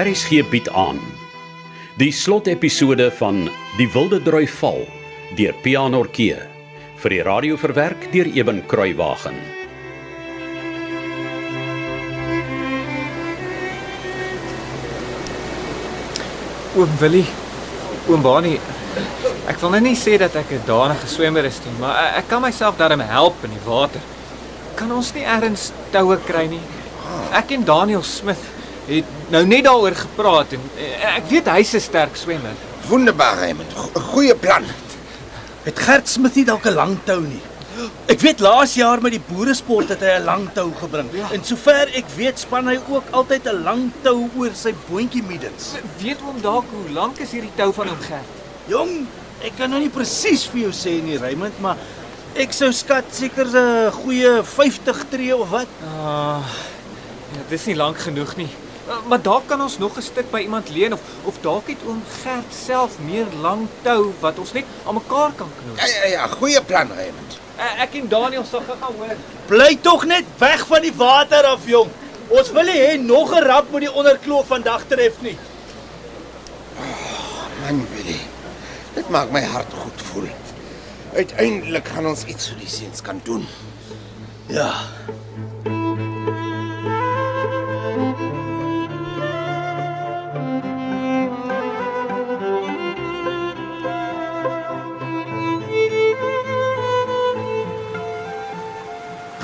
RSG bied aan die slotepisode van Die Wilde Droi Val deur Pianorkee vir die radio verwerk deur Eben Kruiwagen. Oom Willie, oom Bani, ek wil nou nie sê dat ek 'n danige swemmer is nie, maar ek, kan myself daarmee help in die water. Kan ons nie ergens toue kry nie? Ek en Daniel Smith het nou net daaroor gepraat en eh, ek weet hy's 'n sterk swemmer. Wonderbaar, Raymond. Go- Goeie plan. Het Gert Smith nie dalk 'n lang tou nie? Ek weet laas jaar met die boeresport het hy 'n lang tou gebring. Ja. En sover ek weet span hy ook altyd 'n lang tou oor sy boontjie middens. Weet oom dalk hoe lank is hierdie tou van oom Gert? Jong, ek kan nou nie presies vir jou sê nie, Raymond, maar ek sou skat seker 'n goeie 50 tree of wat. Ah, ja, dis nie lank genoeg nie. Uh, Maar dalk kan ons nog 'n stuk by iemand leen of of dalk het oom Gert self meer lang tou wat ons net aan mekaar kan knoop. Ja, ja, ja, goeie plan, Raymond. Uh, Ek en Daniel sal gaan hoor. Bly tog net weg van die water af, jong. Ons wil nie hê nog 'n ramp met die onderkloof vandag tref nie. Man, Willie. Dit maak my hart goed voel. Uiteindelik gaan ons iets vir die seuns kan doen. Ja.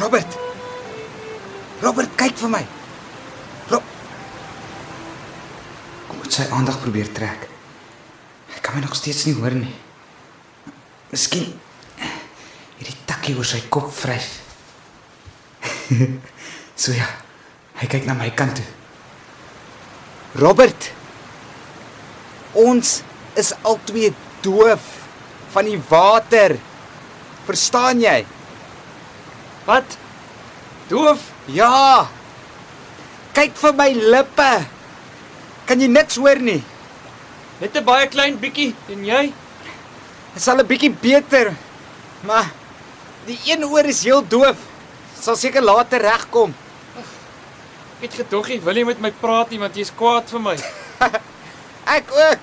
Robert. Robert, kyk vir my. Rob. Kom met sy aandag probeer trek. Hy kan my nog steeds nie hoor nie. Miskien hierdie takkie oor sy kop vryf. so ja. Hy kyk na my kant toe. Robert. Ons is albei doof van die water. Verstaan jy? Wat? Doof? Ja. Kyk vir my lippe. Kan jy niks hoor nie? Net 'n baie klein bietjie en jy? Dit sal 'n bietjie beter. Maar die een oor is heel doof. Sal seker later regkom. Ek het gedog jy wil nie met my praat nie want jy's kwaad vir my. Ek ook.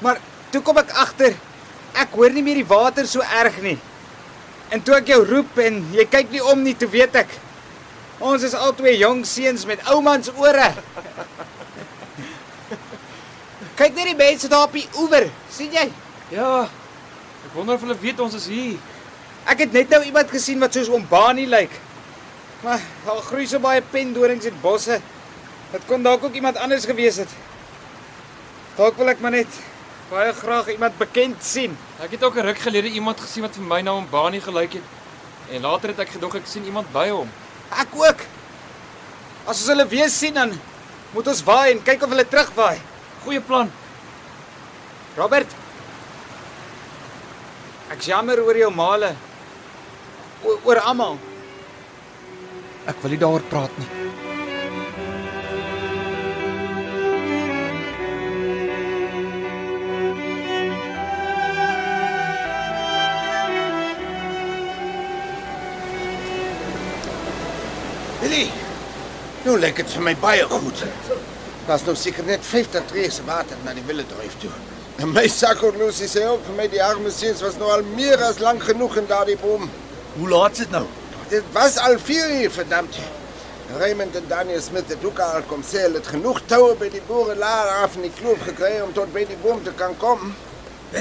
Maar toe kom ek agter ek hoor nie meer die water so erg nie. En toe ek jou roep en jy kyk nie om nie, toe weet ek. Ons is albei jong seuns met oumans ore. kyk net die mense daar op die oewer, sien jy? Ja. Ek wonder of hulle weet ons is hier. Ek het net nou iemand gesien wat soos oom Bani lyk. Maar daar groei so baie pendorings en bosse. Dit kon dalk ook iemand anders gewees het. Dalk wil ek maar net baie graag iemand bekend sien. Ek het ook 'n ruk gelede iemand gesien wat vir my na hom Bani gelyk het. En later het ek gedog ek sien iemand by hom. Ek ook. As ons hulle weer sien dan moet ons waai en kyk of hulle terugwaai. Goeie plan. Robert. Ek's jammer oor jou male. O, oor almal. Ek wil nie daaroor praat nie. Willie. Nou lyk dit vir my baie goed. Daar's nou seker net 50 treë se water na die wille dryf toe. En my sakhorlosie sê ook vir my die arme seuns was nou al meer as lank genoeg in daardie boom. Hoe laat is dit nou? Dit was al 4 uur, verdammt. Raymond en Daniel Smith het ook al kom sê hulle het genoeg toue by die boere laer af in die kloof gekry om tot by die boom te kan kom.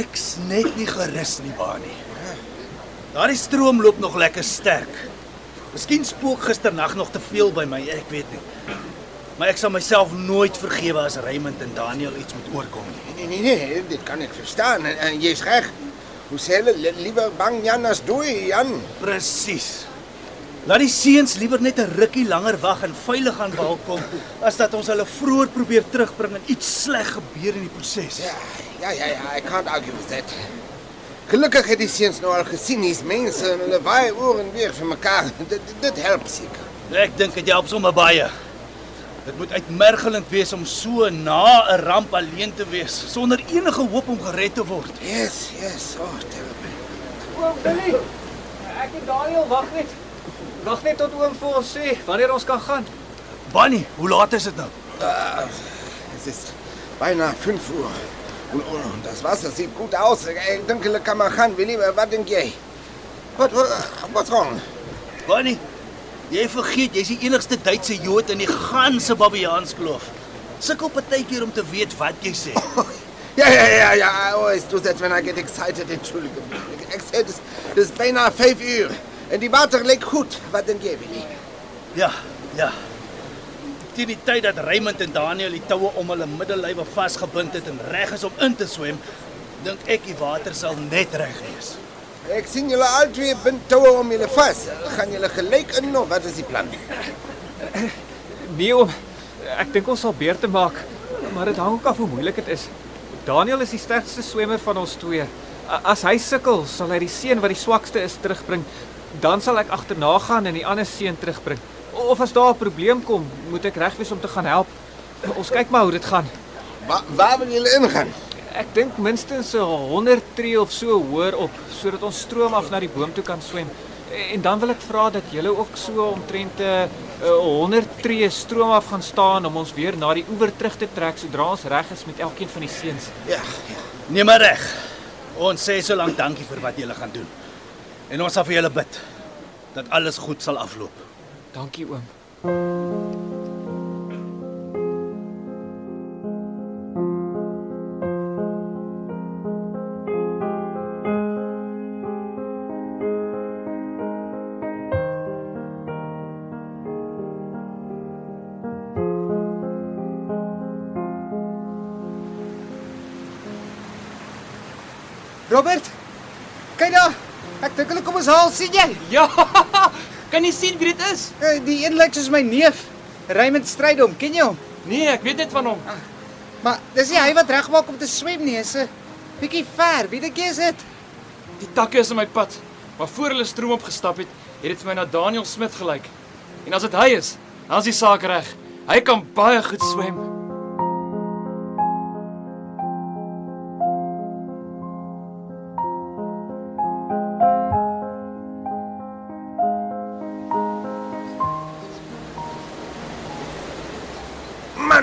Ek's net nie gerus nie, Bani. Daardie stroom loop nog lekker sterk. Miskien spook gisternag nog te veel by my, ek weet nie. Maar ek sal myself nooit vergewe as Raymond en Daniel iets moet oorkom nie. Nee, nee, nee, dit kan ek verstaan. En, en jy's reg. Hoe sê hulle, li- liewer bang Jan as dooi Jan. Presies. Laat die seuns liewer net 'n rukkie langer wag en veilig aan wal kom as dat ons hulle vroeër probeer terugbring en iets sleg gebeur in die proses. Ja, ja, ja, ja, I can't argue with that. Gelukkig het die seuns nou al gesien hier's mense en hulle waai oor en weer vir mekaar. Dit dit help seker. Ek dink dit help sommer baie. Dit moet uitmergelend wees om so na 'n ramp alleen te wees sonder enige hoop om gered te word. Yes, yes. Oh, terrible. Oom Billy. Ek en Daniel wag net. Wag net tot oom vir ons sê wanneer ons kan gaan. Bunny, hoe laat is dit nou? Es ist beinahe 5 Uhr. Und, und, und das Wasser sieht gut aus. Dink hulle kan maar gaan. Willie, wat dink jy? Wat wat what's wrong? Bonnie, jy vergeet jy's die enigste Duitse Jood in die ganse Babiaanskloof. Sukkel partykeer om te weet wat jy sê. Ja, ja, ja, ja. I always do that when I get excited. Entschuldigung. Ek sê dis dis beinahe 5 uur. En die water lyk goed. Wat dink jy, Willie? Ja, ja. Teen die tyd dat Raymond en Daniel die toue om hulle middellywe vasgebind het en reg is om in te swem, dink ek die water sal net reg wees. Ek sien julle albei bind toue om julle vas. Gaan julle gelyk in of wat is die plan? Nee oom, ek dink ons sal beurte maak, maar dit hang ook af hoe moeilik dit is. Daniel is die sterkste swemmer van ons twee. As hy sukkel, sal hy die seun wat die swakste is terugbring. Dan sal ek agterna gaan en die ander seun terugbring. Of as daar 'n probleem kom, moet ek reg wees om te gaan help. Ons kyk maar hoe dit gaan. Wa waar wil julle ingaan? Ek dink minstens so 100 tree of so hoër op sodat ons stroom af na die boom toe kan swem. En dan wil ek vra dat julle ook so omtrent 'n uh, 100 tree stroom af gaan staan om ons weer na die oewer terug te trek sodra ons reg is met elkeen van die seuns. Ja, ja. Neem maar reg. Ons sê so lank dankie vir wat julle gaan doen. En ons sal vir julle bid dat alles goed sal afloop. Dankie oom. Robert, kyk daar. Ek dink hulle kom ons haal, sien jy? Ja. Kan jy sien wie dit is? Eh, Die een lyk soos my neef, Raymond Strydom. Ken jy hom? Nee, ek weet net van hom. Maar dis nie hy wat regmaak om te swem nie, is 'n bietjie ver. Wie dink jy is dit? Die takke is in my pad, maar voor hulle stroom opgestap het, het dit vir my na Daniel Smit gelyk. En as dit hy is, dan is die saak reg. Hy kan baie goed swem.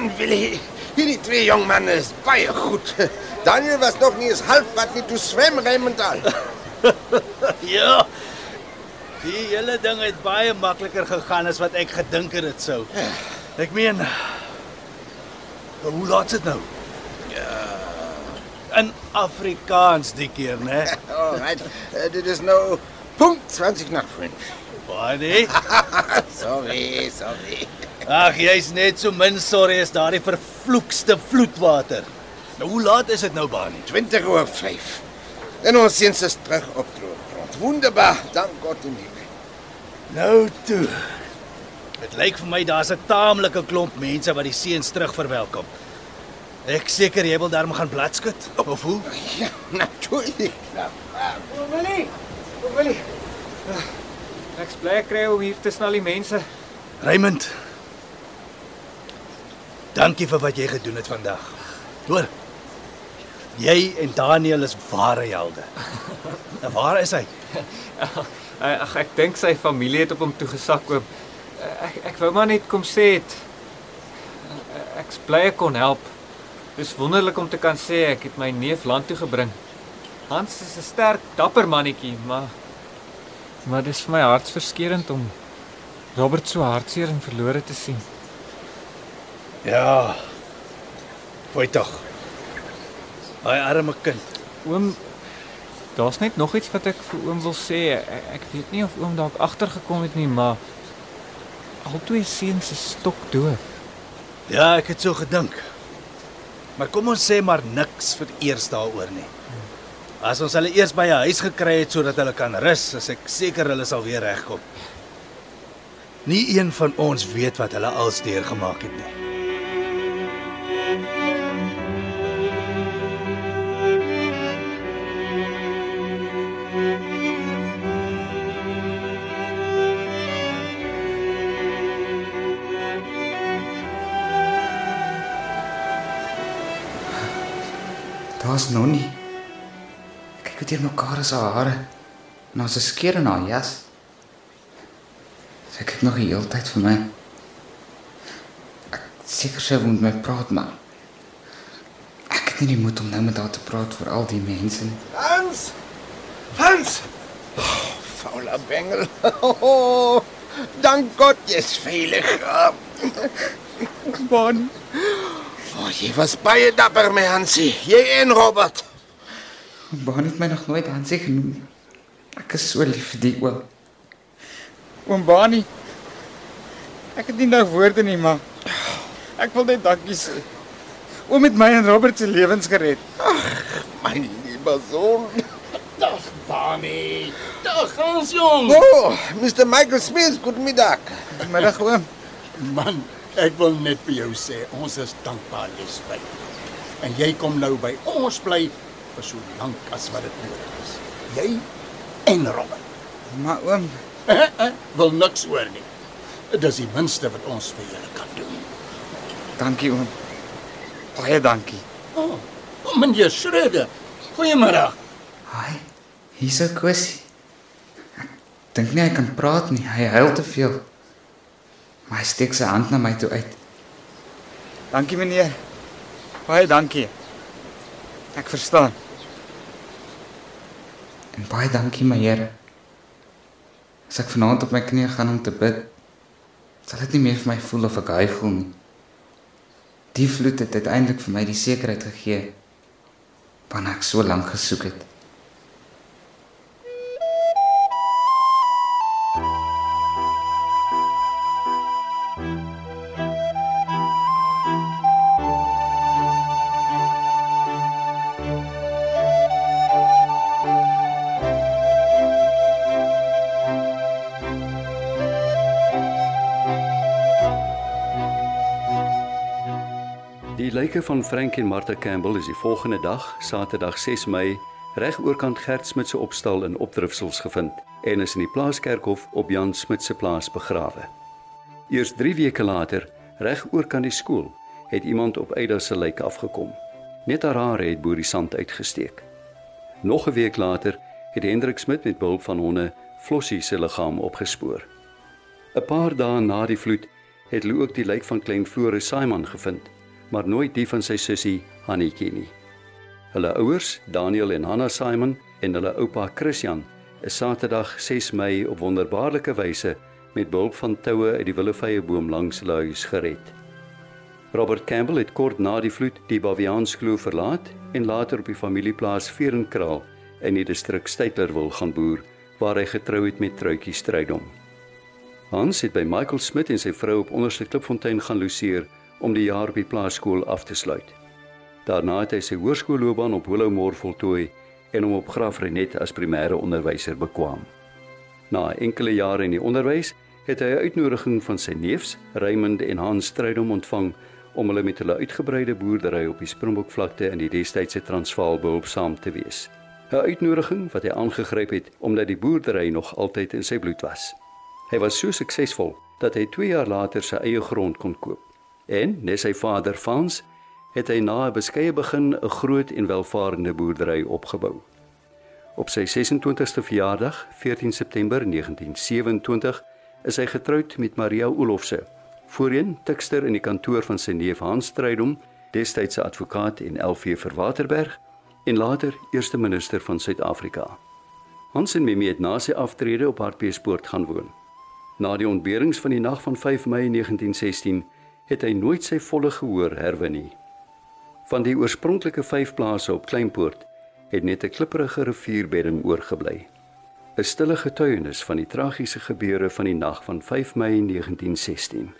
Man, Willie, hierdie twee jong manne is baie goed. Daniel was nog nie eens halfpad nie toe swem Raymond al. Ja. Die hele ding het baie makliker gegaan as wat ek gedink het dit sou. Ek meen Hoe laat dit nou? Ja. In Afrikaans die keer, né? Alright, uh, dit is nou punkt 20 na 5. Baie. sorry, sorry. Ag, jy's net so min sorry as daardie vervloekste vloedwater. Nou hoe laat is dit nou, Bani? 20 oor 5. En ons seuns is terug op drooggrond. Wonderbaar, dank God im Himmel. Nou toe. Dit lyk vir my daar's 'n taamlike klomp mense wat die seuns terug verwelkom. Ek seker jy wil daarom gaan bladskud of hoe? Ja, natuurlijk. Ja. Oom Willie. Willie. Ek bly ek kry om hier tussen al die mense. Raymond. Dankie vir wat jy gedoen het vandag. Hoor. Jy en Daniel is ware helde. En waar is hy? Ag ek dink sy familie het op hom toegesak oom. Ek ek wou maar net kom sê het ek's bly ek kon help. Dis wonderlik om te kan sê ek het my neef land toe gebring. Hans is 'n sterk, dapper mannetjie, maar maar dis vir my hartsverskeurende om Robert so hartseer en verlore te sien. Ja. Fooi tog. Hy arme kind. Oom, daar's net nog iets wat ek vir oom wil sê. Ek, ek weet nie of oom dalk agtergekom het nie, maar albei seuns is stokdoof. Ja, ek het so gedink. Maar kom ons sê maar niks vir eers daaroor nie. As ons hulle eers by 'n huis gekry het sodat hulle kan rus, is ek seker hulle sal weer regkom. Nie een van ons weet wat hulle als deurgemaak het nie. Daar's Nonnie. Kyk hoe teer mekaar is haar hare. En daar's 'n skeer in haar jas. Sy kyk nog die hele tyd vir my. Ek Seker sy wil met my praat, maar ek het nie die moed om nou met haar te praat vir al die mense nie. Hans! Hans! Oh, faule bengel. Oh, dank God jy's veilig. Bonnie, Oh, jy was baie dapper, my Hansie. Jy en Robert. Bonnie het my nog nooit Hansie genoem nie. Ek is so lief vir die oom. Oom Bonnie. Ek het nie nou woorde nie, maar ek wil net dankie sê. Oom het my en Robert se lewens gered. My liewe son. Dag, Bani. Dag, Hans jong. Oh, Mr. Michael Smith, goedemiddag. Middag oom. Man, ek wil net vir jou sê, ons is dankbaar jy's by. En jy kom nou by ons bly vir so lank as wat dit nodig is. Jy en Robert. Maar oom, wil niks hoor nie. Dis die minste wat ons vir julle kan doen. dankie oom. Baie dankie. Oh, oh meneer Schröder. Goeiemôre. Haai. Hier's kwessie. Ek dink nie hy kan praat nie. Hy huil te veel. Maar hy steek sy hand na my toe uit. Dankie meneer. Baie dankie. Ek verstaan. En baie dankie my Here. As ek vanaand op my knieë gaan om te bid, sal dit nie meer vir my voel of ek huiwel nie. Die vloed het uiteindelik vir my die sekerheid gegee waarna ek so lank gesoek het. Die lyke van Frank en Martha Campbell is die volgende dag, Saterdag 6 Mei, reg oorkant Gert Smit se opstal in Opdrifsels gevind en is in die plaaskerkhof op Jan Smit se plaas begrawe. Eers 3 weke later, reg oorkant die skool, het iemand op Eida se lijk afgekom. Net haar hare het bo die sand uitgesteek. Nog 'n week later het Hendrik Smit met behulp van honde Flossie se liggaam opgespoor. 'n Paar dae na die vloed het hulle ook die lijk van klein Floris Simon gevind, maar nooit die van sy sussie Hannetjie nie. Hulle ouers, Daniel en Hanna Simon en hulle oupa Christian, is Saterdag 6 Mei op wonderbaarlike wyse met behulp van toue uit die willevye-boom langs hulle huis gered. Robert Campbell het kort na die vloed die Baviaanskloof verlaat en later op die familieplaas Verenkraal in die distrik Stytlerwil gaan boer waar hy getrou het met Truitjie Strydom. Hans het by Michael Smit en sy vrou op onderste Klipfontein gaan loseer om die jaar by plaaskool af te sluit. Daarna het hy sy hoërskoolloopbaan op Willowmore voltooi en hom op Graafrenet as primêre onderwyser bekwam. Na enkele jare in die onderwys het hy 'n uitnodiging van sy neefs, Raymond en Hans Strydom ontvang om hulle met hulle uitgebreide boerdery op die Springbokvlakte in die destydse Transvaal behulpsaam te wees. 'n Uitnodiging wat hy aangegryp het omdat die boerdery nog altyd in sy bloed was. Hy was so suksesvol dat hy 2 jaar later sy eie grond kon koop. En, net sy vader Frans, het hy na 'n beskeie begin 'n groot en welvarende boerdery opgebou. Op sy 26ste verjaardag, 14 September 1927, is hy getroud met Maria Olofse, voorheen tikster in die kantoor van sy neef Hans Strydom, destydse advokaat en LV vir Waterberg en later eerste minister van Suid-Afrika. Hans en Mimi het na sy aftrede op Hartbeespoort gaan woon. Na die ontberings van die nag van 5 Mei 1916 het hy nooit sy volle gehoor herwin nie. Van die oorspronklike 5 plase op Kleinpoort het net 'n klipprige rivierbedding oorgebly. 'n Stille getuienis van die tragiese gebeure van die nag van 5 Mei 1916.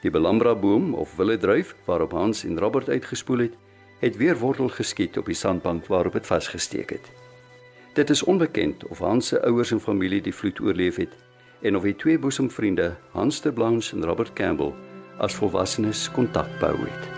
Die Belambra boom of willedruif waarop Hans en Robert uitgespoel het, het weer wortel geskiet op die sandbank waarop dit vasgesteek het. Dit is onbekend of Hans se ouers en familie die vloed oorleef het en of die twee boesemvriende, Hans de Blanche en Robert Campbell, as volwassenes kontak behou het.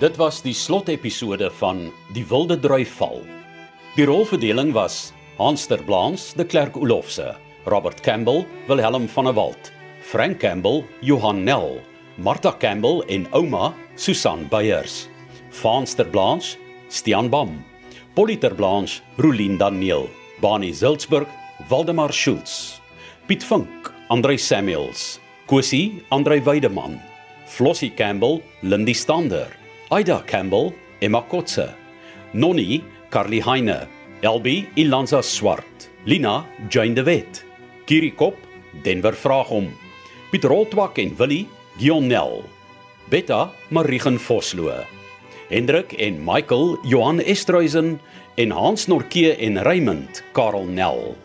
Dit was die slotepisode van Die Wilde Drui Val. Die rolverdeling was Hans ter Blaans, De Klerk Olofse, Robert Campbell, Wilhelm van der Walt, Frank Campbell, Johan Nel, Martha Campbell en ouma Susan Beyers. Frans ter Blaans, Stian Bam, Polly ter Blaans, Rolien Daniel, Bani Ziltsburg, Waldemar Schultz, Piet Vink, Andrei Samuels, Kosie, Andrei Weideman, Flossie Campbell, Lindy Stander, Aida Campbell, Emma Kotse, Nonnie, Carly Heine, Elbi, Ilanza Swart, Lina, Jane de Wet, Kirikop, Denver vraag om, Piet Roltwak en Willie, Gion Nel, Betta, Marigen Vosloo, Hendrik en Michael, Johan Estreisen en Hans Norke en Raymond, Karel Nel.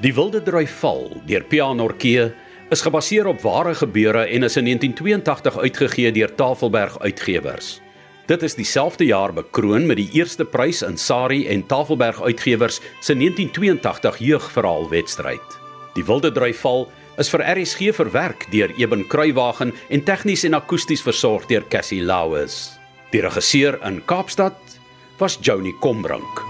Die Wilde Drui Val deur Pia Norke is gebaseer op ware gebeure en is in 1982 uitgegee deur Tafelberg Uitgewers. Dit is dieselfde jaar bekroon met die eerste prys in Sari en Tafelberg Uitgewers se 1982 jeugverhaalwedstryd. Die Wilde Drui Val is vir RSG verwerk deur Eben Kruiwagen en tegnies en akoesties versorg deur Cassie Lauis. Die regisseur in Kaapstad was Joni Combrink.